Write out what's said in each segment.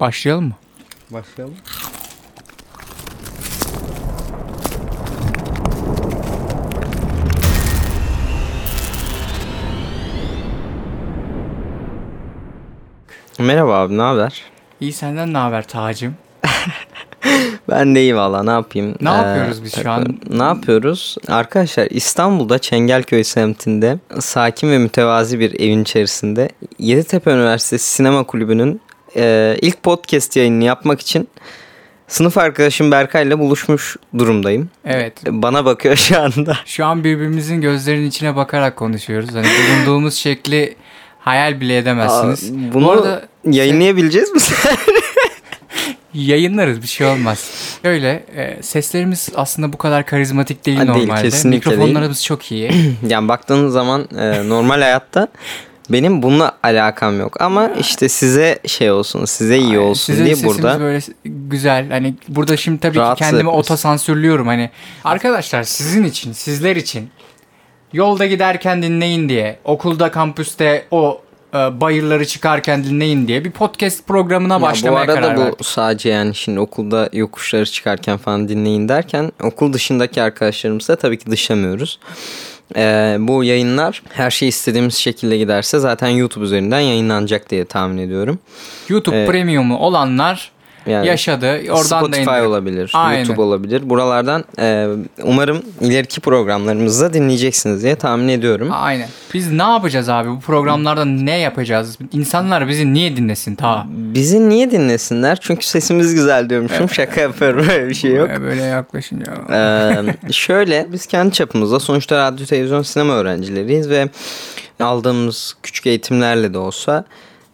Başlayalım mı? Başlayalım. Merhaba abi ne haber? İyi senden ne haber Tacım? Ben de iyi valla ne yapayım? Ne yapıyoruz biz şu an? Ne yapıyoruz? Arkadaşlar İstanbul'da Çengelköy semtinde sakin ve mütevazi bir evin içerisinde Yeditepe Üniversitesi Sinema Kulübü'nün e, ilk podcast yayınını yapmak için sınıf arkadaşım Berkay ile buluşmuş durumdayım. Evet. Bana bakıyor şu anda. Şu an birbirimizin gözlerinin içine bakarak konuşuyoruz. Hani bulunduğumuz şekli hayal bile edemezsiniz. Aa, bunu Bu arada yayınlayabileceğiz mi? yayınlarız bir şey olmaz. Öyle e, seslerimiz aslında bu kadar karizmatik değil Ha, değil, normalde. değil. Mikrofonlarımız çok iyi. yani baktığınız zaman e, normal hayatta benim bununla alakam yok. Ama işte size şey olsun, size iyi olsun Sizin diye burada. böyle güzel. Hani burada şimdi tabii ki kendimi otosansürlüyorum. Hani arkadaşlar sizin için, sizler için yolda giderken dinleyin diye, okulda, kampüste o e, bayırları çıkarken dinleyin diye bir podcast programına Ya bu başlamaya arada karar bu verdik. sadece yani şimdi okulda yokuşları çıkarken falan dinleyin derken okul dışındaki arkadaşlarımızı da tabii ki dışlamıyoruz. Ee, bu yayınlar her şey istediğimiz şekilde giderse zaten YouTube üzerinden yayınlanacak diye tahmin ediyorum. YouTube Evet. Premium'u olanlar Yani yaşadı. Oradan da Spotify indir- olabilir, Aynen. YouTube olabilir. Buralardan e, umarım ileriki programlarımızda dinleyeceksiniz diye tahmin ediyorum. Aynen. Biz ne yapacağız abi? Bu programlarda ne yapacağız? İnsanlar bizi niye dinlesin ta? Bizi niye dinlesinler? Çünkü sesimiz güzel diyormuşum. Şaka yapıyorum öyle bir şey yok. Böyle- Böyle yaklaşınca. Ee, şöyle biz kendi çapımızda sonuçta radyo televizyon sinema öğrencileriyiz ve aldığımız küçük eğitimlerle de olsa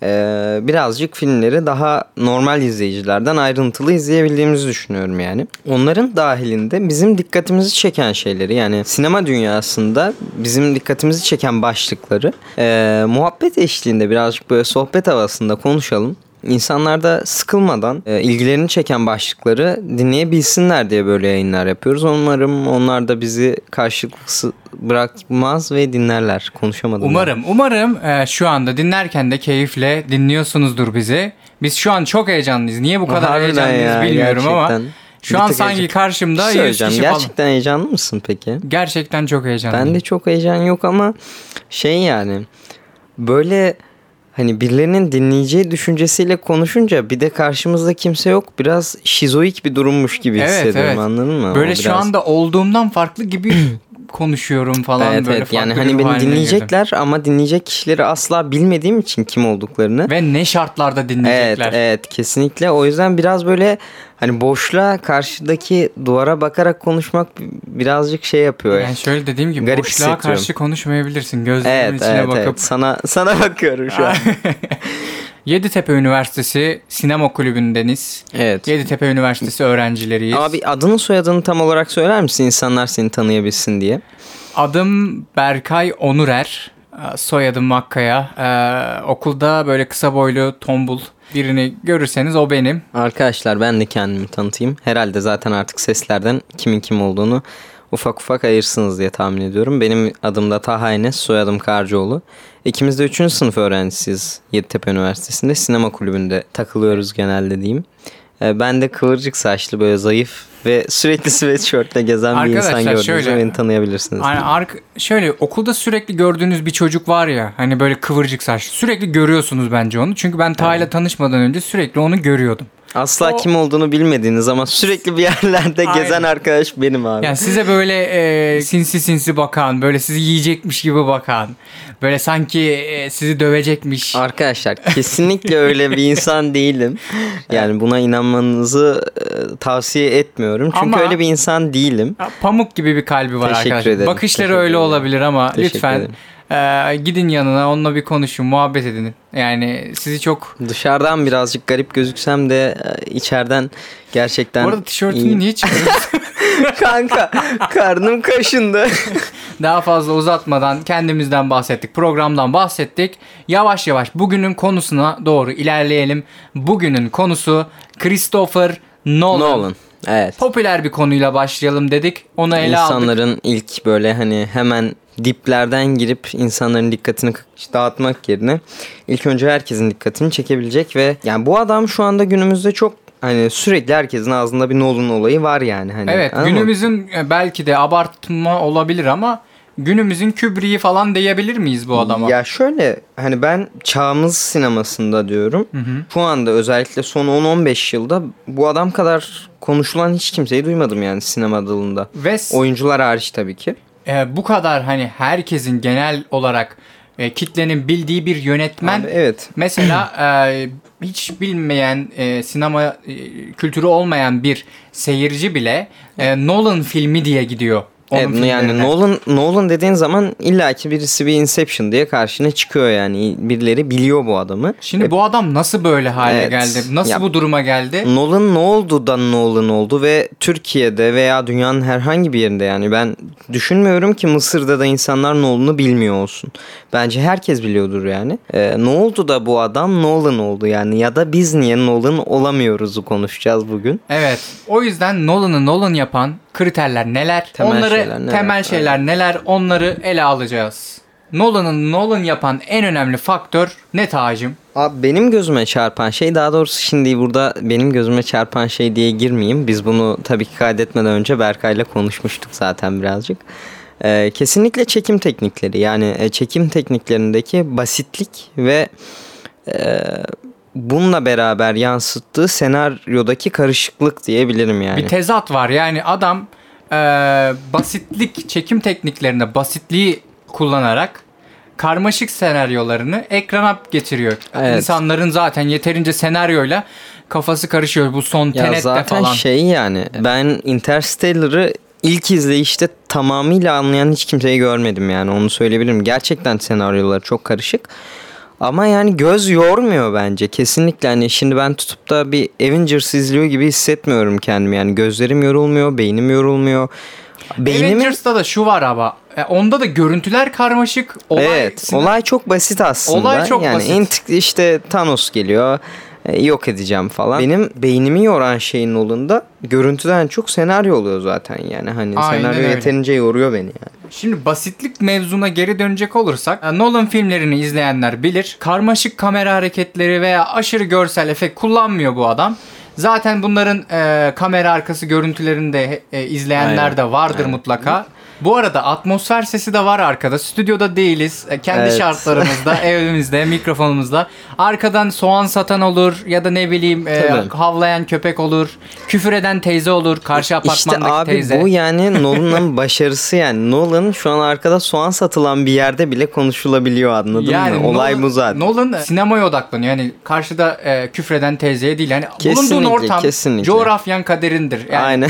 e, birazcık filmleri daha normal izleyicilerden ayrıntılı izleyebildiğimizi düşünüyorum yani. Onların dahilinde bizim dikkatimizi çeken şeyleri yani sinema dünyasında bizim dikkatimizi çeken başlıkları e, muhabbet eşliğinde birazcık böyle sohbet havasında konuşalım. İnsanlar da sıkılmadan e, ilgilerini çeken başlıkları dinleyebilsinler diye böyle yayınlar yapıyoruz. Umarım onlar da bizi karşılıksız bırakmaz ve dinlerler. Konuşamadım. ben. Umarım, umarım e, şu anda dinlerken de keyifle dinliyorsunuzdur bizi. Biz şu an çok heyecanlıyız. Niye bu kadar Harbiden heyecanlıyız ya, bilmiyorum ama gerçekten. şu Bir an sanki heyecan- karşımda 100 şey söyleyeceğim. kişi falan. Gerçekten heyecanlı mısın peki? Gerçekten çok heyecanlıyım. Bende çok heyecan yok ama şey yani böyle hani birilerinin dinleyeceği düşüncesiyle konuşunca bir de karşımızda kimse yok. Biraz şizoik bir durummuş gibi Evet, hissediyorum evet. anladın mı? Böyle O şu biraz- anda olduğumdan farklı gibi konuşuyorum falan Evet böyle evet yani hani beni haline girdim. dinleyecekler ama dinleyecek kişileri asla bilmediğim için kim olduklarını. Ve ne şartlarda Evet dinleyecekler. evet kesinlikle o yüzden biraz böyle hani boşluğa karşıdaki duvara bakarak konuşmak birazcık şey yapıyor. Yani şöyle dediğim gibi Garip boşluğa karşı konuşmayabilirsin. Gözlerimin Evet içine evet, bakıp. evet. Sana sana bakıyorum şu an. Yeditepe Üniversitesi Sinema Kulübü'ndeniz. evet. Yeditepe Üniversitesi öğrencileriyiz. Abi adını soyadını tam olarak söyler misin insanlar seni tanıyabilsin diye? Adım Berkay Onurer. Ee, Soyadım Makkaya. Ee, okulda böyle kısa boylu, tombul birini görürseniz o benim. Arkadaşlar ben de kendimi tanıtayım. Herhalde zaten artık seslerden kimin kim olduğunu ufak ufak ayırsınız diye tahmin ediyorum. Benim adım da Taha Enes, soyadım Karcıoğlu. İkimiz de 3. sınıf öğrencisiyiz Yeditepe Üniversitesi'nde. Sinema kulübünde takılıyoruz genelde diyeyim. Ee, Ben de kıvırcık saçlı böyle zayıf ve sürekli sweatshirtle gezen bir insan Arkadaşlar gördüğünüzde şöyle- beni tanıyabilirsiniz. Yani ark şöyle okulda sürekli gördüğünüz bir çocuk var ya hani böyle kıvırcık saçlı. Sürekli görüyorsunuz bence onu. Çünkü ben Ta ile tanışmadan önce sürekli onu görüyordum. Asla o- kim olduğunu bilmediğiniz ama sürekli bir yerlerde Aynen. gezen arkadaş benim abi. Yani size böyle e, sinsi sinsi bakan, böyle sizi yiyecekmiş gibi bakan, böyle sanki e, sizi dövecekmiş. Arkadaşlar kesinlikle öyle bir insan değilim. Yani buna inanmanızı e, tavsiye etmiyorum. Çünkü Ama- öyle bir insan değilim. Pamuk gibi bir kalbi var Teşekkür arkadaşlar. ederim, Bakışları teşekkür öyle ederim. olabilir ama Teşekkür lütfen ederim. E, gidin yanına onunla bir konuşun, muhabbet edin. Yani sizi çok... Dışarıdan birazcık garip gözüksem de e, içeriden gerçekten Bu arada tişörtünü iyi- niye çıkarıyorsun? Kanka karnım kaşındı. Daha fazla uzatmadan kendimizden bahsettik, programdan bahsettik. Yavaş yavaş bugünün konusuna doğru ilerleyelim. Bugünün konusu Christopher Nolan. Nolan. Evet. Popüler bir konuyla başlayalım dedik. Onu ele aldık. İnsanların ilk böyle hani hemen diplerden girip insanların dikkatini dağıtmak yerine ilk önce herkesin dikkatini çekebilecek ve yani bu adam şu anda günümüzde çok hani sürekli herkesin ağzında bir Nolan olayı var yani hani. Evet anladın mı? günümüzün e, belki de abartma olabilir ama günümüzün Kubrick'i falan diyebilir miyiz bu adama? Ya şöyle hani ben çağımız sinemasında diyorum. Şu anda özellikle son 10-15 yılda bu adam kadar konuşulan hiç kimseyi duymadım yani sinema dalında. Ve Oyuncular hariç tabii ki. e, bu kadar hani herkesin genel olarak e, kitlenin bildiği bir yönetmen Abi, evet. Mesela e, hiç bilmeyen e, sinema e, kültürü olmayan bir seyirci bile e, Nolan filmi diye gidiyor. Onun Evet, yani. Nolan Nolan dediğin zaman illaki birisi bir Inception diye karşına çıkıyor yani. Birileri biliyor bu adamı. Şimdi bu adam nasıl böyle hale Evet. geldi? Nasıl Ya- bu duruma geldi? Nolan ne oldu da Nolan oldu ve Türkiye'de veya dünyanın herhangi bir yerinde yani ben düşünmüyorum ki Mısır'da da insanlar Nolan'ı bilmiyor olsun. Bence herkes biliyordur yani. Ee, ne oldu da bu adam Nolan oldu yani ya da biz niye Nolan olamıyoruz'u konuşacağız bugün. Evet. O yüzden Nolan'ı Nolan yapan kriterler neler? Temel onları şeyler neler? temel şeyler neler? Onları ele alacağız. Nolan'ın Nolan yapan en önemli faktör ne tacım? Abi benim gözüme çarpan şey daha doğrusu şimdi burada benim gözüme çarpan şey diye girmeyeyim. Biz bunu tabii ki kaydetmeden önce Berkay'la konuşmuştuk zaten birazcık. Ee, kesinlikle çekim teknikleri yani e, çekim tekniklerindeki basitlik ve e, bununla beraber yansıttığı senaryodaki karışıklık diyebilirim yani. Bir tezat var. Yani adam e, basitlik çekim tekniklerinde basitliği kullanarak karmaşık senaryolarını ekrana getiriyor. Evet. İnsanların zaten yeterince senaryoyla kafası karışıyor. Bu son Ya Tenet'te zaten falan. şey yani ben Interstellar'ı ilk izleyişte tamamıyla anlayan hiç kimseyi görmedim yani onu söyleyebilirim. Gerçekten senaryoları çok karışık. Ama yani göz yormuyor bence. Kesinlikle hani şimdi ben tutup da bir Avengers izliyor gibi hissetmiyorum kendimi. Yani gözlerim yorulmuyor, beynim yorulmuyor. Beynimi Avengers'ta da şu var ama e, onda da görüntüler karmaşık. Olay, evet, olay çok basit aslında. Olay çok yani basit. int- işte Thanos geliyor, yok edeceğim falan. Benim beynimi yoran şeyin olunda görüntüden çok senaryo oluyor zaten yani. Hani Aynen senaryo öyle. yeterince yoruyor beni yani. Şimdi basitlik mevzuna geri dönecek olursak e, Nolan filmlerini izleyenler bilir. Karmaşık kamera hareketleri veya aşırı görsel efekt kullanmıyor bu adam. Zaten bunların e, kamera arkası görüntülerini de e, izleyenler Aynen. de vardır Aynen. mutlaka. Bu arada atmosfer sesi de var arkada. Stüdyoda değiliz. E, Kendi Evet. şartlarımızda, evimizde, mikrofonumuzda. Arkadan soğan satan olur ya da ne bileyim e, havlayan köpek olur. Küfür eden teyze olur. Karşı İşte apartmandaki abi teyze. bu yani Nolan'ın başarısı yani. Nolan şu an arkada soğan satılan bir yerde bile konuşulabiliyor anladın mı? Olay Nolan- bu zaten. Nolan sinemaya odaklanıyor. Yani karşıda e, küfreden teyzeye değil. Yani bulunduğun Kesinlikle, ortam kesinlikle. coğrafyan kaderindir. Yani, Aynen.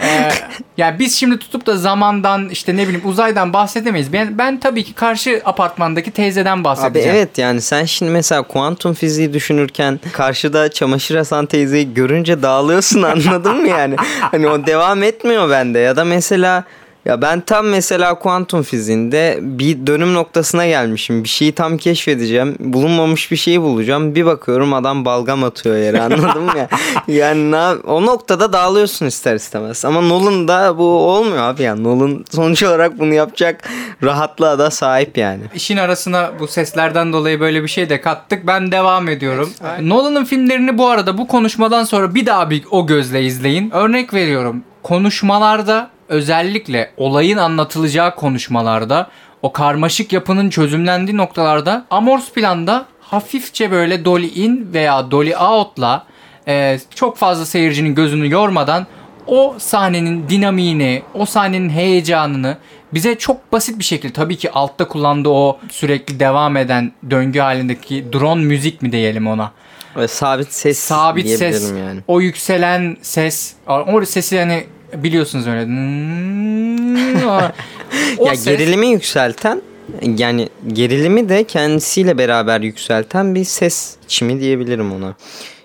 e, yani biz şimdi tutup da zamandan işte ne bileyim uzaydan bahsedemeyiz. Ben, ben tabii ki karşı apartmandaki teyzeden Abi bahsedeceğim. evet yani sen şimdi mesela kuantum fiziği düşünürken karşıda çamaşır asan teyzeyi görünce dağılıyorsun anladın mı yani? Hani o devam etmiyor bende ya da mesela ya ben tam mesela kuantum fiziğinde bir dönüm noktasına gelmişim. Bir şeyi tam keşfedeceğim. Bulunmamış bir şeyi bulacağım. Bir bakıyorum adam balgam atıyor yere anladın mı ya? Yani ne o noktada dağılıyorsun ister istemez. Ama Nolan'da bu olmuyor abi yani. Nolan sonuç olarak bunu yapacak rahatlığa da sahip yani. İşin arasına bu seslerden dolayı böyle bir şey de kattık. Ben devam ediyorum. Nolan'ın filmlerini bu arada bu konuşmadan sonra bir daha bir o gözle izleyin. Örnek veriyorum. Konuşmalarda özellikle olayın anlatılacağı konuşmalarda o karmaşık yapının çözümlendiği noktalarda Amors planda hafifçe böyle dolly in veya dolly out'la e, çok fazla seyircinin gözünü yormadan o sahnenin dinamiğini, o sahnenin heyecanını bize çok basit bir şekilde tabii ki altta kullandığı o sürekli devam eden döngü halindeki drone müzik mi diyelim ona. Ve sabit ses Sabit ses, yani. o yükselen ses, o sesi hani biliyorsunuz öyle. o ya ses- gerilimi yükselten yani gerilimi de kendisiyle beraber yükselten bir ses biçimi diyebilirim ona.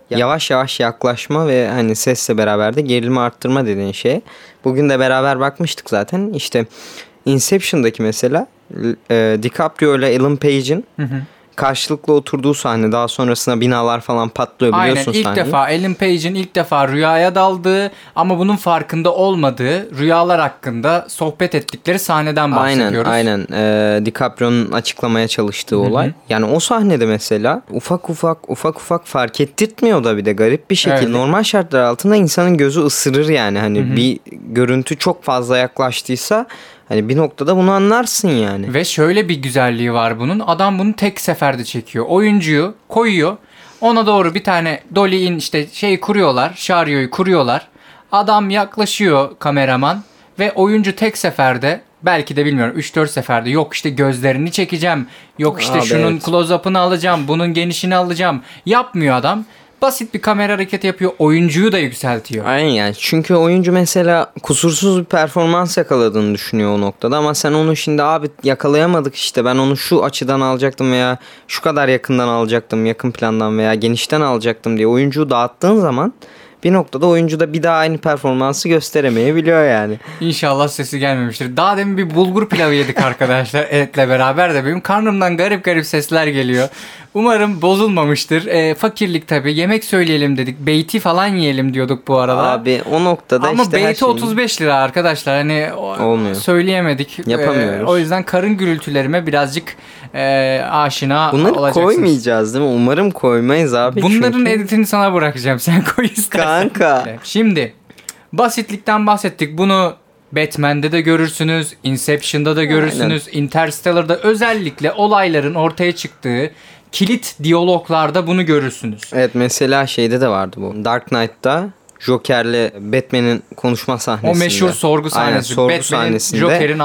Yavaş yavaş yaklaşma ve hani sesle beraber de gerilimi arttırma dediğin şey. Bugün de beraber bakmıştık zaten. İşte Inception'daki mesela e, DiCaprio ile Ellen Page'in karşılıklı oturduğu sahne daha sonrasında binalar falan patlıyor Aynen biliyorsun ilk sahneyi. defa Ellen Page'in ilk defa rüyaya daldığı ama bunun farkında olmadığı rüyalar hakkında sohbet ettikleri sahneden Aynen bahsediyoruz. aynen ee, DiCaprio'nun açıklamaya çalıştığı olay. Yani o sahnede mesela ufak ufak ufak ufak fark ettirtmiyor da bir de garip bir şekilde. Evet. Normal şartlar altında insanın gözü ısırır yani hani bir görüntü çok fazla yaklaştıysa hani bir noktada bunu anlarsın yani. Ve şöyle bir güzelliği var bunun. Adam bunu tek seferde çekiyor. Oyuncuyu koyuyor. Ona doğru bir tane dolly in işte şey kuruyorlar. Şaryoyu kuruyorlar. Adam yaklaşıyor kameraman ve oyuncu tek seferde belki de bilmiyorum 3-4 seferde yok işte gözlerini çekeceğim. Yok işte Abi şunun evet. close-up'ını alacağım. Bunun genişini alacağım. Yapmıyor adam. Basit bir kamera hareketi yapıyor. Oyuncuyu da yükseltiyor. Aynen yani çünkü oyuncu mesela kusursuz bir performans yakaladığını düşünüyor o noktada ama sen onu şimdi abi yakalayamadık işte ben onu şu açıdan alacaktım veya şu kadar yakından alacaktım yakın plandan veya genişten alacaktım diye oyuncuyu dağıttığın zaman bir noktada oyuncu da bir daha aynı performansı gösteremeyebiliyor yani. İnşallah sesi gelmemiştir. Daha demin bir bulgur pilavı yedik arkadaşlar etle beraber de benim karnımdan garip garip sesler geliyor. Umarım bozulmamıştır. E, fakirlik tabii. Yemek söyleyelim dedik. Beyti falan yiyelim diyorduk bu arada. Abi o noktada Ama işte her beyti şeyin- 35 lira arkadaşlar. Hani Olmuyor. söyleyemedik. Yapamıyoruz. E, o yüzden karın gürültülerime birazcık e, aşina Bunları olacaksınız. koymayacağız değil mi? Umarım koymayız abi. Bunların çünkü... editini sana bırakacağım. Sen koy istersen. Kanka. Şimdi basitlikten bahsettik. Bunu Batman'de de görürsünüz, Inception'da da görürsünüz, Interstellar'da özellikle olayların ortaya çıktığı kilit diyaloglarda bunu görürsünüz. Evet mesela şeyde de vardı bu. Dark Knight'ta Joker'le Batman'in konuşma sahnesinde. O meşhur sorgu sahnesi. Aynen sorgu Batman'in sahnesinde. Joker'in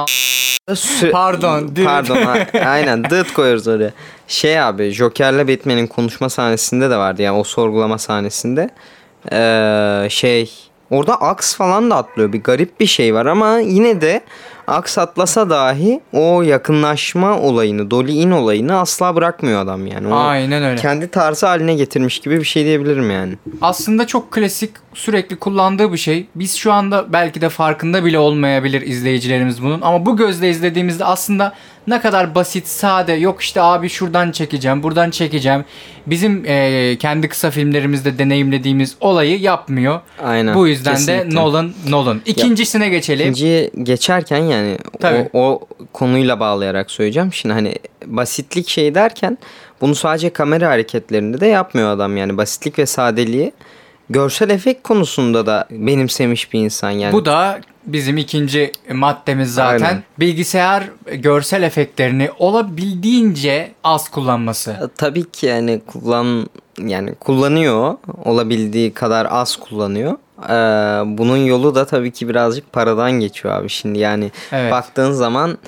Sü- Pardon, dıt. Pardon. a- aynen dıt koyuyoruz oraya. Şey abi Joker'le Batman'in konuşma sahnesinde de vardı yani o sorgulama sahnesinde. Ee, şey orada aks falan da atlıyor. Bir garip bir şey var ama yine de aks atlasa dahi o yakınlaşma olayını, dolly in olayını asla bırakmıyor adam yani. O Aynen öyle. Kendi tarzı haline getirmiş gibi bir şey diyebilirim yani. Aslında çok klasik sürekli kullandığı bir şey. Biz şu anda belki de farkında bile olmayabilir izleyicilerimiz bunun. Ama bu gözle izlediğimizde aslında ne kadar basit, sade. Yok işte abi şuradan çekeceğim, buradan çekeceğim. Bizim eee, kendi kısa filmlerimizde deneyimlediğimiz olayı yapmıyor. Aynen, Bu yüzden de kesinlikle. Nolan, Nolan. İkincisine geçelim. İkinciye geçerken yani Tabii. o, o konuyla bağlayarak söyleyeceğim. Şimdi hani basitlik şey derken bunu sadece kamera hareketlerinde de yapmıyor adam yani basitlik ve sadeliği görsel efekt konusunda da benimsemiş bir insan yani. Bu da bizim ikinci maddemiz zaten. Aynen. Bilgisayar görsel efektlerini olabildiğince az kullanması. Tabii ki yani kullan yani kullanıyor olabildiği kadar az kullanıyor. Ee, bunun yolu da tabii ki birazcık paradan geçiyor abi şimdi yani Evet. baktığın zaman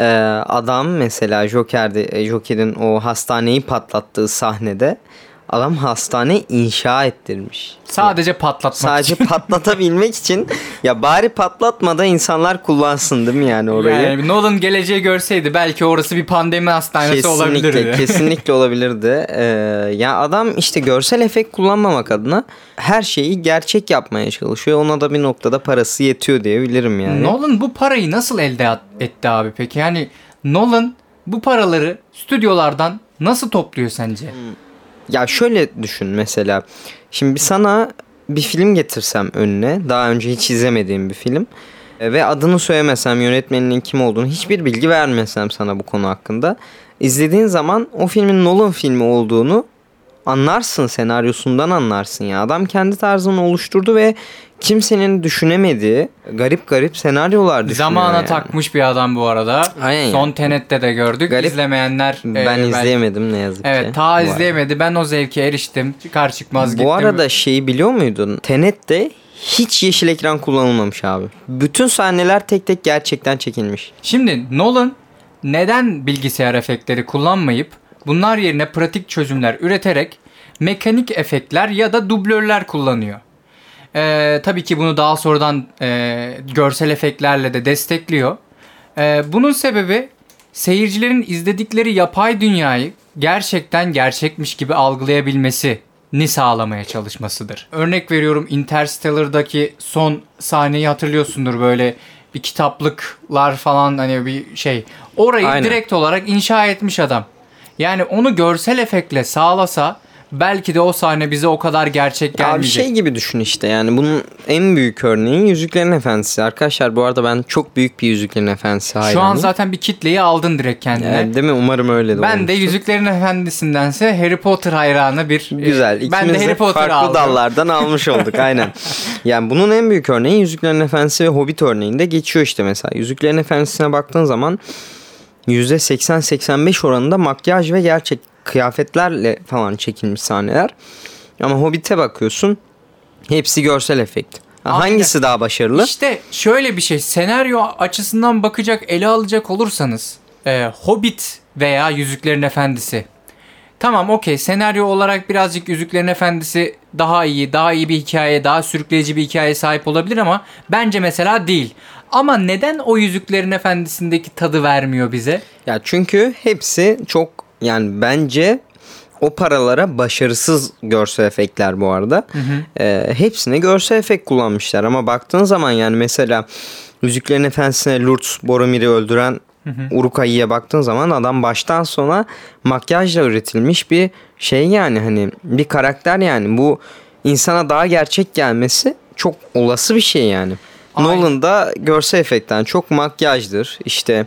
e, adam mesela Joker'de e, Joker'in o hastaneyi patlattığı sahnede adam hastane inşa ettirmiş. Sadece patlatmak Sadece için. patlatabilmek için ya bari patlatmadan insanlar kullansın değil mi yani orayı? Yani Nolan geleceği görseydi belki orası bir pandemi hastanesi Kesinlikle, olabilirdi. kesinlikle olabilirdi. Ee, ya adam işte görsel efekt kullanmamak adına her şeyi gerçek yapmaya çalışıyor. Ona da bir noktada parası yetiyor diyebilirim yani. Nolan bu parayı nasıl elde etti abi peki? Yani Nolan bu paraları stüdyolardan nasıl topluyor sence? Ya şöyle düşün mesela. Şimdi sana bir film getirsem önüne. Daha önce hiç izlemediğim bir film. E, Ve adını söylemesem, yönetmeninin kim olduğunu hiçbir bilgi vermesem sana bu konu hakkında. izlediğin zaman o filmin Nolan filmi olduğunu anlarsın senaryosundan anlarsın ya. Adam kendi tarzını oluşturdu ve kimsenin düşünemediği garip garip senaryolar düşünüyor. Zamana yani. takmış bir adam bu arada. Aynen Son. Tenet'te de gördük. Garip. İzlemeyenler e, Ben belki- izleyemedim ne yazık ki. Evet ta bu arada. izleyemedi. Ben o zevke eriştim. Çıkar çıkmaz gittim. Bu arada şeyi biliyor muydun? Tenet'te hiç yeşil ekran kullanılmamış abi. Bütün sahneler tek tek gerçekten çekilmiş. Şimdi Nolan neden bilgisayar efektleri kullanmayıp bunlar yerine pratik çözümler üreterek mekanik efektler ya da dublörler kullanıyor? Ee, tabii ki bunu daha sonradan e, görsel efektlerle de destekliyor. Ee, bunun sebebi seyircilerin izledikleri yapay dünyayı gerçekten gerçekmiş gibi algılayabilmesi ni sağlamaya çalışmasıdır. Örnek veriyorum Interstellar'daki son sahneyi hatırlıyorsundur böyle bir kitaplıklar falan hani bir şey. Orayı Aynen. direkt olarak inşa etmiş adam. Yani onu görsel efektle sağlasa belki de o sahne bize o kadar gerçek gelmeyecek. şey gibi düşün işte yani bunun en büyük örneği Yüzüklerin Efendisi. Arkadaşlar bu arada ben çok büyük bir Yüzüklerin Efendisi Şu hayranıyım. an zaten bir kitleyi aldın direkt kendine. Yani değil mi? Umarım öyle de ben de olmuştur. Yüzüklerin Efendisi'ndense Harry Potter hayranı bir Güzel. ben İkimiz de de, Harry Potter farklı aldım. dallardan almış olduk aynen. Yani bunun en büyük örneği Yüzüklerin Efendisi ve Hobbit örneğinde geçiyor işte mesela. Yüzüklerin Efendisi'ne baktığın zaman %80-85 oranında makyaj ve gerçek kıyafetlerle falan çekilmiş sahneler. Ama Hobbit'e bakıyorsun hepsi görsel efekt. Aynen. Hangisi daha başarılı? İşte şöyle bir şey senaryo açısından bakacak ele alacak olursanız e, Hobbit veya Yüzüklerin Efendisi. Tamam okey senaryo olarak birazcık Yüzüklerin Efendisi daha iyi, daha iyi bir hikaye, daha sürükleyici bir hikaye sahip olabilir ama bence mesela değil. Ama neden o Yüzüklerin Efendisi'ndeki tadı vermiyor bize? Ya çünkü hepsi çok yani bence o paralara başarısız görsel efektler bu arada. Ee, hepsine görsel efekt kullanmışlar ama baktığın zaman yani mesela Yüzüklerin Efendisi'ne Lurtz Boromir'i öldüren Uruk-hai'ye baktığın zaman adam baştan sona makyajla üretilmiş bir şey yani hani bir karakter yani bu insana daha gerçek gelmesi çok olası bir şey yani. Aynen. Nolan da görsel efektten çok makyajdır işte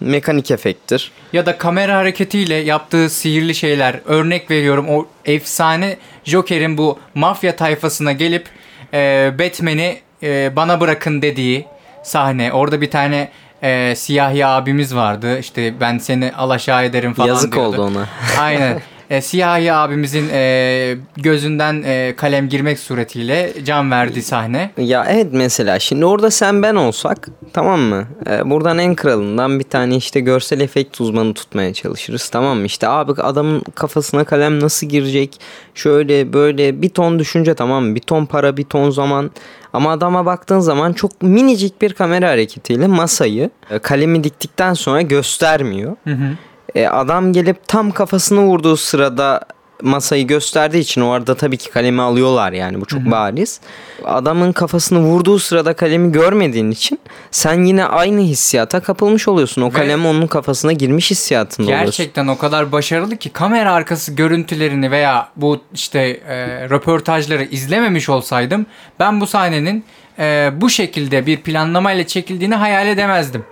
mekanik efekttir. Ya da kamera hareketiyle yaptığı sihirli şeyler. Örnek veriyorum o efsane Joker'in bu mafya tayfasına gelip e, Batman'i e, bana bırakın dediği sahne. Orada bir tane e, siyahi abimiz vardı. İşte ben seni alaşağı ederim falan Yazık diyordu. oldu ona. Aynen. E, siyahi abimizin e, gözünden e, kalem girmek suretiyle can verdiği sahne. Ya evet mesela şimdi orada sen ben olsak tamam mı? Ee, buradan en kralından bir tane işte görsel efekt uzmanı tutmaya çalışırız tamam mı? İşte abi adamın kafasına kalem nasıl girecek? Şöyle böyle bir ton düşünce tamam mı? Bir ton para bir ton zaman. Ama adama baktığın zaman çok minicik bir kamera hareketiyle masayı e, kalemi diktikten sonra göstermiyor. Hı hı. E, adam gelip tam kafasını vurduğu sırada masayı gösterdiği için o arada tabii ki kalemi alıyorlar yani bu çok bariz. Adamın kafasını vurduğu sırada kalemi görmediğin için sen yine aynı hissiyata kapılmış oluyorsun. O Ve- kalem onun kafasına girmiş hissiyatında oluyorsun. Gerçekten o kadar başarılı ki kamera arkası görüntülerini veya bu işte e, röportajları izlememiş olsaydım ben bu sahnenin e, bu şekilde bir planlamayla çekildiğini hayal edemezdim.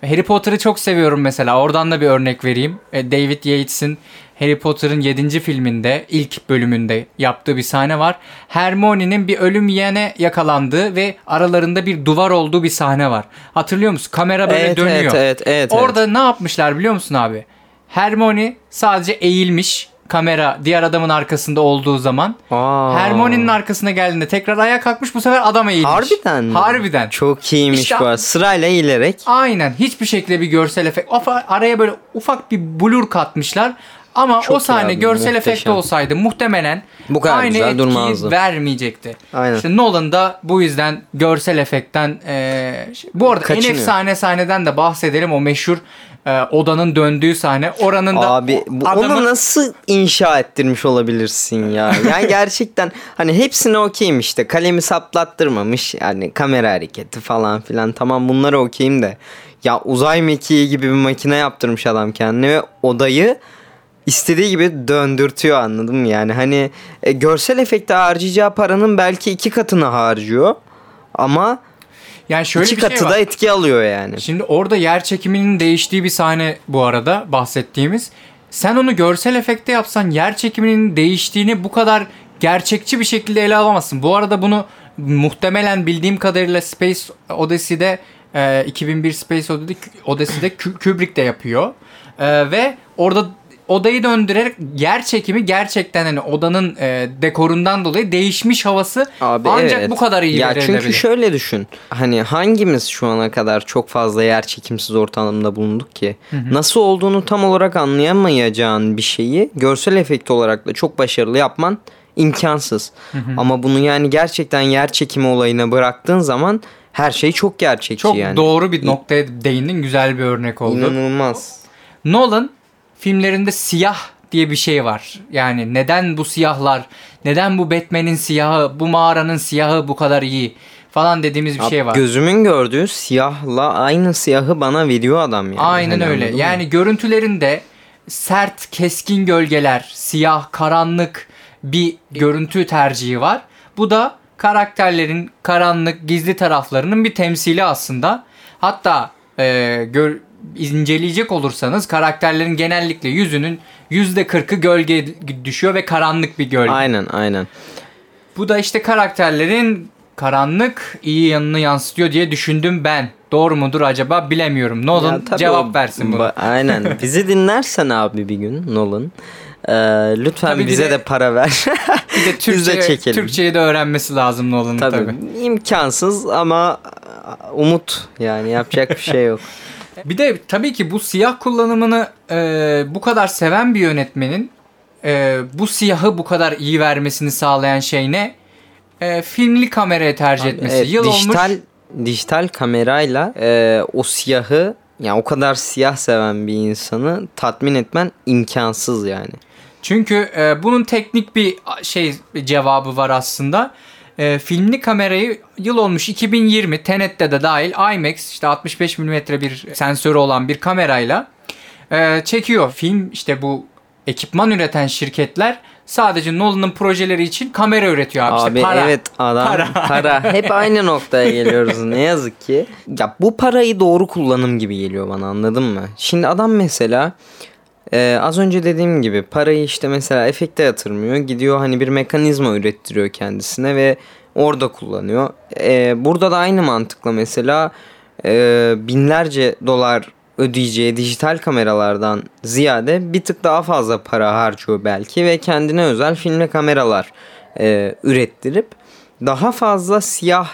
Harry Potter'ı çok seviyorum mesela. Oradan da bir örnek vereyim. E, David Yates'in Harry Potter'ın 7. filminde ilk bölümünde yaptığı bir sahne var. Hermione'nin bir ölüm yiyene yakalandığı ve aralarında bir duvar olduğu bir sahne var. Hatırlıyor musun? Kamera böyle Evet, dönüyor. evet, evet, evet, Orada ne yapmışlar biliyor musun abi? Hermione sadece eğilmiş kamera diğer adamın arkasında olduğu zaman. Aa. Hermione'nin arkasına geldiğinde tekrar ayağa kalkmış bu sefer adam eğilmiş. Harbiden mi? Harbiden. Çok iyiymiş İşte- bu arada. Sırayla eğilerek. Aynen hiçbir şekilde bir görsel efekt. Araya böyle ufak bir blur katmışlar. Ama Çok o sahne abi, görsel muhteşem. olsaydı muhtemelen Bu kadar aynı güzel etkiyi durmazdı. vermeyecekti. Aynen. İşte Nolan da bu yüzden görsel efektten şey- bu arada en Kaçınıyor. efsane sahneden de bahsedelim o meşhur eee, odanın döndüğü sahne. Oranın da Abi bu, adamın- onu nasıl inşa ettirmiş olabilirsin ya? Yani gerçekten hani hepsine okeyim işte. Kalemi saplattırmamış. Yani kamera hareketi falan filan. Tamam bunları okeyim de. Ya uzay mekiği gibi bir makine yaptırmış adam kendine ve odayı istediği gibi döndürtüyor anladın mı? Yani hani e, görsel efekte harcayacağı paranın belki iki katını harcıyor. Ama yani şöyle iki bir şey katı var. da etki alıyor yani. Şimdi orada yer çekiminin değiştiği bir sahne bu arada bahsettiğimiz. Sen onu görsel efekte yapsan yer çekiminin değiştiğini bu kadar gerçekçi bir şekilde ele alamazsın. Bu arada bunu muhtemelen bildiğim kadarıyla Space Odyssey'de e, 2001 Space Odyssey'de, Kubrick de yapıyor. E, ve orada odayı döndürerek yer çekimi gerçekten hani odanın e, dekorundan dolayı değişmiş havası Abi ancak evet. bu kadar iyi Ya çünkü şöyle düşün. Hani hangimiz şu ana kadar çok fazla yer çekimsiz ortamda bulunduk ki? Nasıl olduğunu tam olarak anlayamayacağın bir şeyi görsel efekt olarak da çok başarılı yapman imkansız. Ama bunu yani gerçekten yer çekimi olayına bıraktığın zaman her şey çok gerçekçi Çok yani. doğru bir noktaya değindin. Güzel bir örnek oldu. İnanılmaz. Nolan filmlerinde siyah diye bir şey var. Yani neden bu siyahlar, neden bu Batman'in siyahı, bu mağaranın siyahı bu kadar iyi falan dediğimiz bir şey var. Gözümün gördüğü siyahla aynı siyahı bana veriyor adam yani. Aynen Hani öyle. Yani görüntülerinde sert, keskin gölgeler, siyah, karanlık bir görüntü tercihi var. Bu da karakterlerin karanlık, gizli taraflarının bir temsili aslında. Hatta e, gör, inceleyecek olursanız karakterlerin genellikle yüzünün %40'ı gölge düşüyor ve karanlık bir gölge. Aynen aynen. Bu da işte karakterlerin karanlık iyi yanını yansıtıyor diye düşündüm ben. Doğru mudur acaba bilemiyorum. Nolan Ya cevap o- versin bunu. Aynen. Bizi dinlersen abi bir gün Nolan. e, lütfen Tabii bize de- de, para ver. Bir de Biz de Türkçe, çekelim. Türkçeyi de öğrenmesi lazım Nolan'ın tabii. tabii. imkansız ama umut yani yapacak bir şey yok. Bir de tabii ki bu siyah kullanımını e, bu kadar seven bir yönetmenin e, bu siyahı bu kadar iyi vermesini sağlayan şey ne? E, filmli kameraya tercih etmesi. Evet, Yıl dijital olmuş. dijital kamerayla e, o siyahı yani o kadar siyah seven bir insanı tatmin etmen imkansız yani. Çünkü e, bunun teknik bir şey cevabı var aslında. E, filmli kamerayı yıl olmuş 2020 Tenet'te de dahil IMAX işte 65 mm bir sensörü olan bir kamerayla e, çekiyor. Film işte bu ekipman üreten şirketler sadece Nolan'ın projeleri için kamera üretiyor abi. İşte Abi para. evet adam Para. para. Hep aynı noktaya geliyoruz ne yazık ki. Ya bu parayı doğru kullanım gibi geliyor bana anladın mı? Şimdi adam mesela e, az önce dediğim gibi parayı işte mesela efekte yatırmıyor. Gidiyor hani bir mekanizma ürettiriyor kendisine ve orada kullanıyor. E, burada da aynı mantıkla mesela e, binlerce dolar ödeyeceği dijital kameralardan ziyade bir tık daha fazla para harcıyor belki ve kendine özel filmli kameralar e, ürettirip daha fazla siyah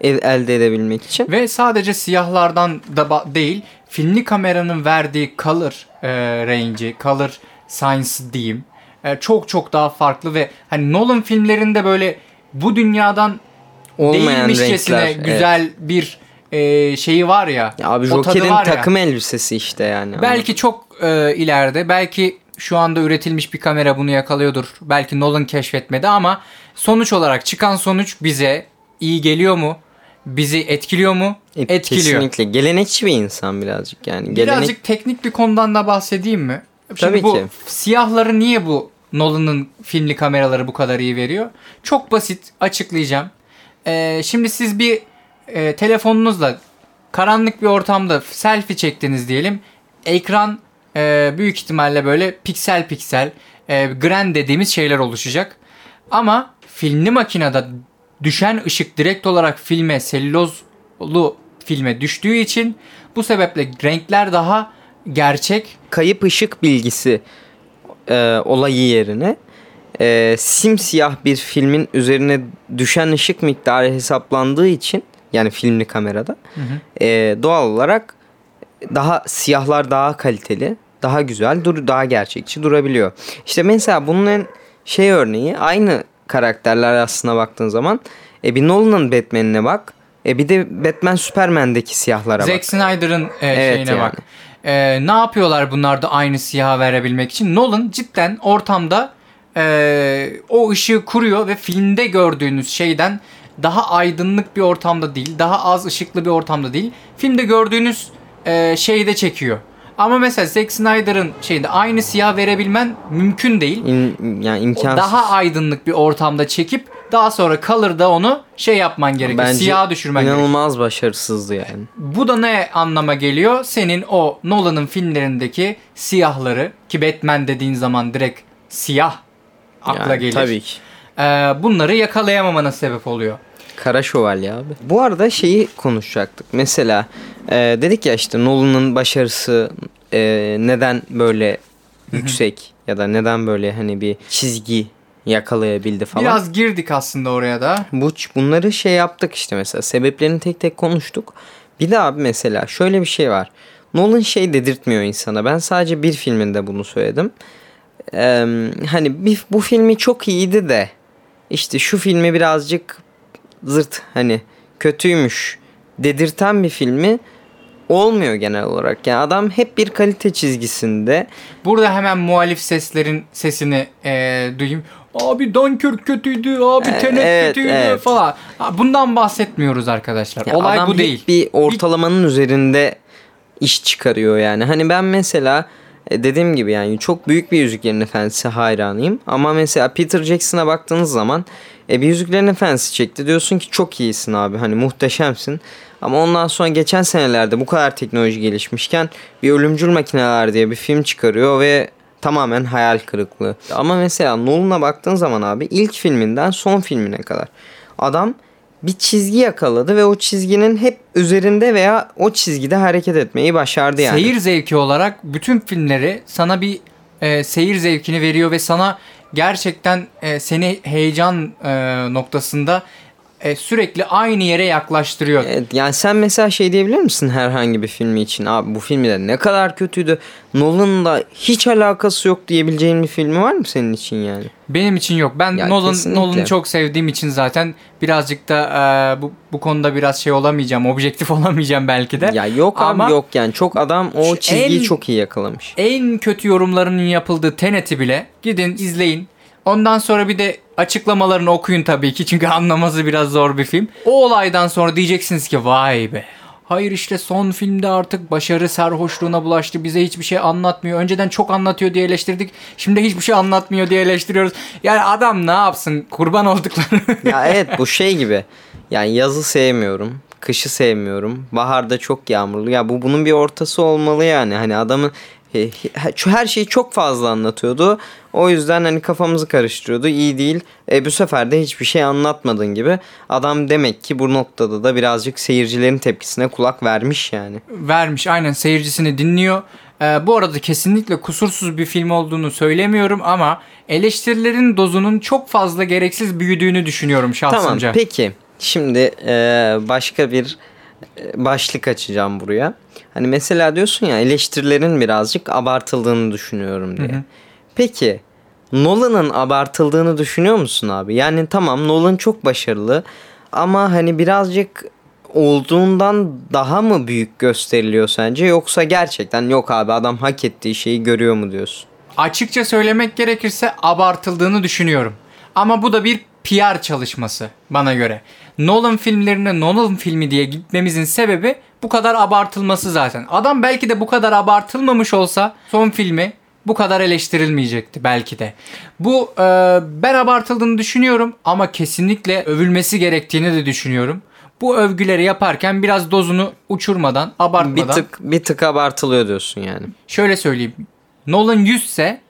el- elde edebilmek için Ve sadece siyahlardan da değil, filmli kameranın verdiği color e, range'i, color science diyeyim. e, çok çok daha farklı ve hani Nolan filmlerinde böyle bu dünyadan olmayan değilmişçesine renkler. güzel bir e, şeyi var ya. Ya abi Joker'in ya. takım elbisesi işte yani. Belki çok e, ileride, belki şu anda üretilmiş bir kamera bunu yakalıyordur. Belki Nolan keşfetmedi ama sonuç olarak çıkan sonuç bize iyi geliyor mu? Bizi etkiliyor mu? E, Etkiliyor. Kesinlikle. Gelenekçi bir insan birazcık yani. Gelenek... Birazcık teknik bir konudan da bahsedeyim mi? Şimdi Tabii bu ki. siyahları niye bu Nolan'ın filmli kameraları bu kadar iyi veriyor? Çok basit açıklayacağım. Ee, şimdi siz bir e, telefonunuzla karanlık bir ortamda selfie çektiniz diyelim. Ekran e, büyük ihtimalle böyle piksel piksel e, gran dediğimiz şeyler oluşacak. Ama filmli makinede düşen ışık direkt olarak filme selülozlu filme düştüğü için bu sebeple renkler daha gerçek kayıp ışık bilgisi e, olayı yerine e, simsiyah bir filmin üzerine düşen ışık miktarı hesaplandığı için yani filmli kamerada e, doğal olarak daha siyahlar daha kaliteli, daha güzel, dur daha gerçekçi durabiliyor. İşte mesela bunun en şey örneği aynı karakterler aslına baktığın zaman e, bir Nolan'ın Batman'ine bak. E bir de Batman Superman'deki siyahlara bak. Zack Snyder'ın e, Evet şeyine yani. bak. E, ne yapıyorlar bunlar da aynı siyaha verebilmek için? Nolan cidden ortamda e, o ışığı kuruyor ve filmde gördüğünüz şeyden daha aydınlık bir ortamda değil, daha az ışıklı bir ortamda değil. Filmde gördüğünüz e, şeyde çekiyor. Ama mesela Zack Snyder'ın şeyinde aynı siyah verebilmen mümkün değil. İn- yani imkansız. Daha aydınlık bir ortamda çekip daha sonra color'da onu şey yapman gerekiyor. Bence Siyaha düşürmen gerekiyor. inanılmaz başarısızdı yani. Bu da ne anlama geliyor? Senin o Nolan'ın filmlerindeki siyahları ki Batman dediğin zaman direkt siyah akla Yani gelir. Tabii ki. Ee, bunları yakalayamamana sebep oluyor. Kara Şövalye abi. Bu arada şeyi konuşacaktık. Mesela e, dedik ya işte Nolan'ın başarısı e, neden böyle yüksek ya da neden böyle hani bir çizgi yakalayabildi falan. Biraz girdik aslında oraya da. Bu bunları şey yaptık işte mesela sebeplerini tek tek konuştuk. Bir de abi mesela şöyle bir şey var. Nolan şey dedirtmiyor insana. Ben sadece bir filminde bunu söyledim. Ee, hani bir, bu filmi çok iyiydi de işte şu filmi birazcık zırt hani kötüymüş dedirten bir filmi olmuyor genel olarak. Yani adam hep bir kalite çizgisinde Burada hemen muhalif seslerin sesini ee, duyayım. Abi Dunkirk kötüydü, abi E, Tenet evet, kötüydü evet. falan. Bundan bahsetmiyoruz arkadaşlar. Ya Olay adam bu hep değil. bir ortalamanın üzerinde iş çıkarıyor yani. Hani ben mesela E, dediğim gibi yani çok büyük bir Yüzüklerin Efendisi hayranıyım. Ama mesela Peter Jackson'a baktığınız zaman e, bir Yüzüklerin Efendisi çekti. Diyorsun ki çok iyisin abi hani muhteşemsin. Ama ondan sonra geçen senelerde bu kadar teknoloji gelişmişken bir Ölümcül Makineler diye bir film çıkarıyor ve tamamen hayal kırıklığı. Ama mesela Nolan'a baktığın zaman abi ilk filminden son filmine kadar adam bir çizgi yakaladı ve o çizginin hep üzerinde veya o çizgide hareket etmeyi başardı yani. Seyir zevki olarak bütün filmleri sana bir e, seyir zevkini veriyor ve sana gerçekten e, seni heyecan e, noktasında e, sürekli aynı yere yaklaştırıyor. Evet, yani sen mesela şey diyebilir misin herhangi bir filmi için? Abi bu filmi de ne kadar kötüydü. Nolan'ın da hiç alakası yok diyebileceğin bir filmi var mı senin için yani? Benim için yok. Ben Ya Nolan. Nolan'ı çok sevdiğim için zaten birazcık da e, bu bu konuda biraz şey olamayacağım, objektif olamayacağım belki de. Ya yok abi Ama yok yani çok adam o çizgiyi en- çok iyi yakalamış. en kötü yorumlarının yapıldığı Tenet'i bile gidin izleyin. Ondan sonra bir de açıklamalarını okuyun tabii ki çünkü anlaması biraz zor bir film. O olaydan sonra diyeceksiniz ki vay be. Hayır işte son filmde artık başarı sarhoşluğuna bulaştı. Bize hiçbir şey anlatmıyor. Önceden çok anlatıyor diye eleştirdik. Şimdi hiçbir şey anlatmıyor diye eleştiriyoruz. Yani adam ne yapsın? Kurban oldukları. ya evet bu şey gibi. Yani yazı sevmiyorum. Kışı sevmiyorum. Baharda çok yağmurlu. Ya bu bunun bir ortası olmalı yani. Hani adamın her şeyi çok fazla anlatıyordu. O yüzden hani kafamızı karıştırıyordu. İyi değil. E, bu sefer de hiçbir şey anlatmadın gibi. Adam demek ki bu noktada da birazcık seyircilerin tepkisine kulak vermiş yani. vermiş aynen seyircisini dinliyor. Ee, bu arada kesinlikle kusursuz bir film olduğunu söylemiyorum ama eleştirilerin dozunun çok fazla gereksiz büyüdüğünü düşünüyorum Tamam şahsımca. peki. Şimdi e, başka bir başlık açacağım buraya. Hani mesela diyorsun ya eleştirilerin birazcık abartıldığını düşünüyorum diye. Peki Nolan'ın abartıldığını düşünüyor musun abi? Yani tamam Nolan çok başarılı ama hani birazcık olduğundan daha mı büyük gösteriliyor sence yoksa gerçekten yok abi adam hak ettiği şeyi görüyor mu diyorsun? Açıkça söylemek gerekirse abartıldığını düşünüyorum. Ama bu da bir PR çalışması bana göre. Nolan filmlerine Nolan filmi diye gitmemizin sebebi bu kadar abartılması zaten. Adam belki de bu kadar abartılmamış olsa son filmi bu kadar eleştirilmeyecekti belki de. Bu e, ben abartıldığını düşünüyorum ama kesinlikle övülmesi gerektiğini de düşünüyorum. Bu övgüleri yaparken biraz dozunu uçurmadan, Bir abartmadan. tık bir tık abartılıyor diyorsun yani. Şöyle söyleyeyim. Nolan 100 ise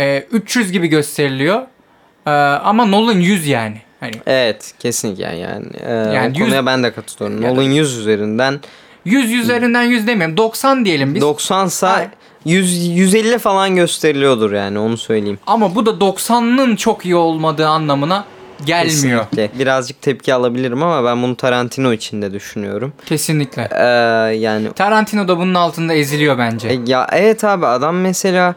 e, 300 gibi gösteriliyor. E, ama Nolan 100 yani. Hani Evet kesinlikle yani. Ee, Yani o konuya yüz- ben de katılıyorum. Yani- Nolan 100 üzerinden 100 üzerinden 100 demiyorum. 90 diyelim biz. 90 sa Ay. 100 150 falan gösteriliyordur yani onu söyleyeyim. ama bu da 90'ın çok iyi olmadığı anlamına gelmiyor. Kesinlikle. Birazcık tepki alabilirim ama ben bunu Tarantino için de düşünüyorum. Kesinlikle. Ee, yani Tarantino da bunun altında eziliyor bence. e, ya evet abi adam mesela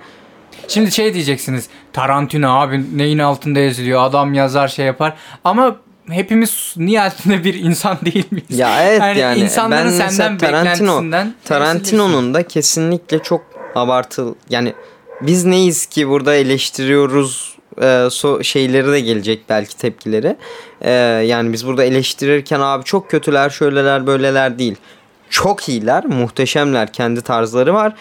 Şimdi şey diyeceksiniz. Tarantino abi neyin altında eziliyor? Adam yazar şey yapar. Ama hepimiz nihayetinde bir insan değil miyiz? ya evet yani, insanların ben senden Tarantino beklentisinden Tarantino'nun da kesinlikle çok abartıl yani biz neyiz ki burada eleştiriyoruz e, so- şeyleri de gelecek belki tepkileri. E, yani biz burada eleştirirken abi çok kötüler şöyleler böyleler değil. Çok iyiler, muhteşemler, kendi tarzları var.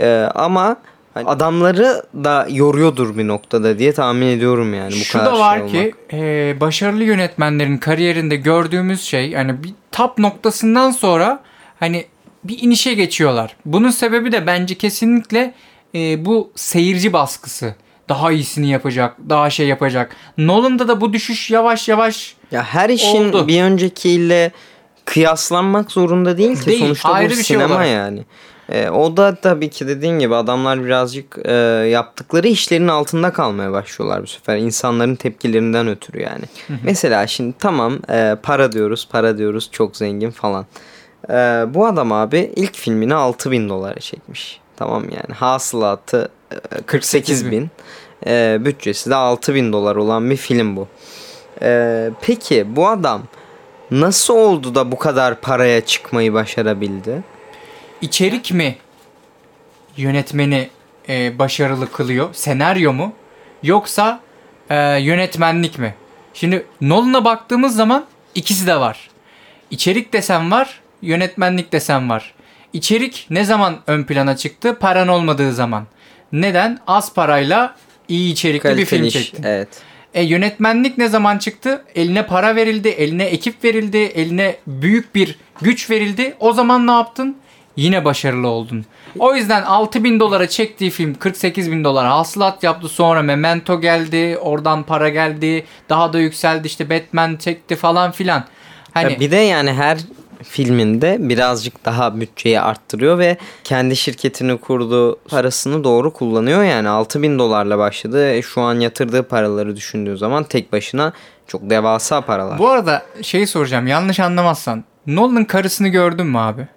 E, ama hani adamları da yoruyordur bir noktada diye tahmin ediyorum yani bu Şu kadar da var şey ki olmak. e, başarılı yönetmenlerin kariyerinde gördüğümüz şey hani bir top noktasından sonra hani bir inişe geçiyorlar. Bunun sebebi de bence kesinlikle e, bu seyirci baskısı. Daha iyisini yapacak, daha şey yapacak. Nolan'da da bu düşüş yavaş yavaş Ya her işin Oldu. bir öncekiyle kıyaslanmak zorunda değil ki. Değil, Sonuçta ayrı bu bir şey sinema olarak. yani. E, o da tabii ki dediğin gibi adamlar birazcık e, yaptıkları işlerin altında kalmaya başlıyorlar bu sefer. insanların tepkilerinden ötürü yani. Mesela şimdi tamam e, para diyoruz, para diyoruz çok zengin falan. E, bu adam abi ilk filmini 6000 dolara çekmiş. Tamam yani hasılatı e, 48 bin. E, bütçesi de 6000 dolar olan bir film bu. E, peki bu adam nasıl oldu da bu kadar paraya çıkmayı başarabildi? İçerik mi yönetmeni e, başarılı kılıyor? Senaryo mu? Yoksa e, yönetmenlik mi? Şimdi Nolan'a baktığımız zaman ikisi de var. İçerik desen var, yönetmenlik desen var. İçerik ne zaman ön plana çıktı? Paran olmadığı zaman. Neden? Az parayla iyi içerikli bir film Kaliteli çektin. Evet. E, yönetmenlik ne zaman çıktı? Eline para verildi, eline ekip verildi, eline büyük bir güç verildi. O zaman ne yaptın? Yine başarılı oldun. O yüzden 6000 bin dolara çektiği film 48 bin dolar hasılat yaptı. Sonra Memento geldi, oradan para geldi, daha da yükseldi. İşte Batman çekti falan filan. Hani Ya bir de yani her filminde birazcık daha bütçeyi arttırıyor ve kendi şirketini kurdu parasını doğru kullanıyor yani 6000 dolarla başladı E, şu an yatırdığı paraları düşündüğü zaman tek başına çok devasa paralar. bu arada şeyi soracağım yanlış anlamazsan. Nolan'ın karısını gördün mü abi?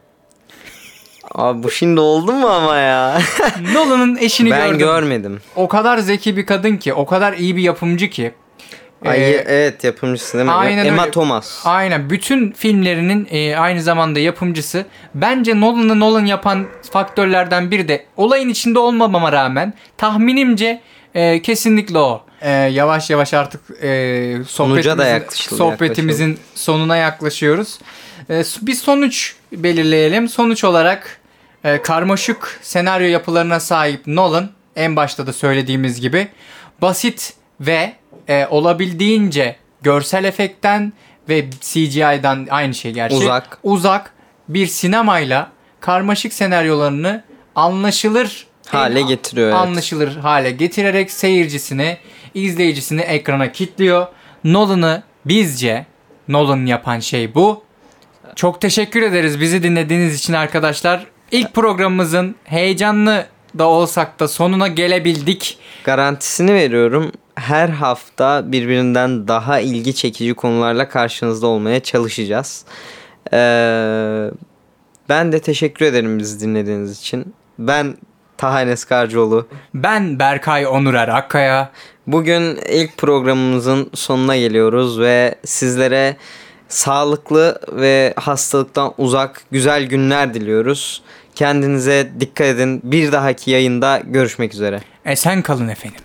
Abi bu şimdi oldu mu ama ya? Nolan'ın eşini ben gördüm. görmedim. o kadar zeki bir kadın ki, o kadar iyi bir yapımcı ki. Ay, Ee, evet yapımcısı değil mi? aynen Emma öyle. Thomas. Aynen. Bütün filmlerinin e, aynı zamanda yapımcısı. Bence Nolan'ı Nolan yapan faktörlerden biri de olayın içinde olmamama rağmen tahminimce e, kesinlikle o. E, yavaş yavaş artık e, da sohbetimizin, yaklaşıldı, sohbetimizin sonuna yaklaşıyoruz. E, bir sonuç belirleyelim. Sonuç olarak e, karmaşık senaryo yapılarına sahip Nolan en başta da söylediğimiz gibi basit ve e, olabildiğince görsel efektten ve CGI'dan aynı şey gerçi. Uzak. Uzak bir sinemayla karmaşık senaryolarını anlaşılır Hale en getiriyor, evet. Anlaşılır hale getirerek seyircisini, izleyicisini ekrana kilitliyor. Nolan'ı bizce Nolan yapan şey bu. Çok teşekkür ederiz bizi dinlediğiniz için arkadaşlar. İlk programımızın heyecanlı da olsak da sonuna gelebildik. Garantisini veriyorum. Her hafta birbirinden daha ilgi çekici konularla karşınızda olmaya çalışacağız. Ee, ben de teşekkür ederim bizi dinlediğiniz için. Ben Taha Enes Karcıoğlu. Ben Berkay Onurer Akkaya. Bugün ilk programımızın sonuna geliyoruz ve sizlere sağlıklı ve hastalıktan uzak güzel günler diliyoruz. Kendinize dikkat edin. Bir dahaki yayında görüşmek üzere. Esen kalın efendim.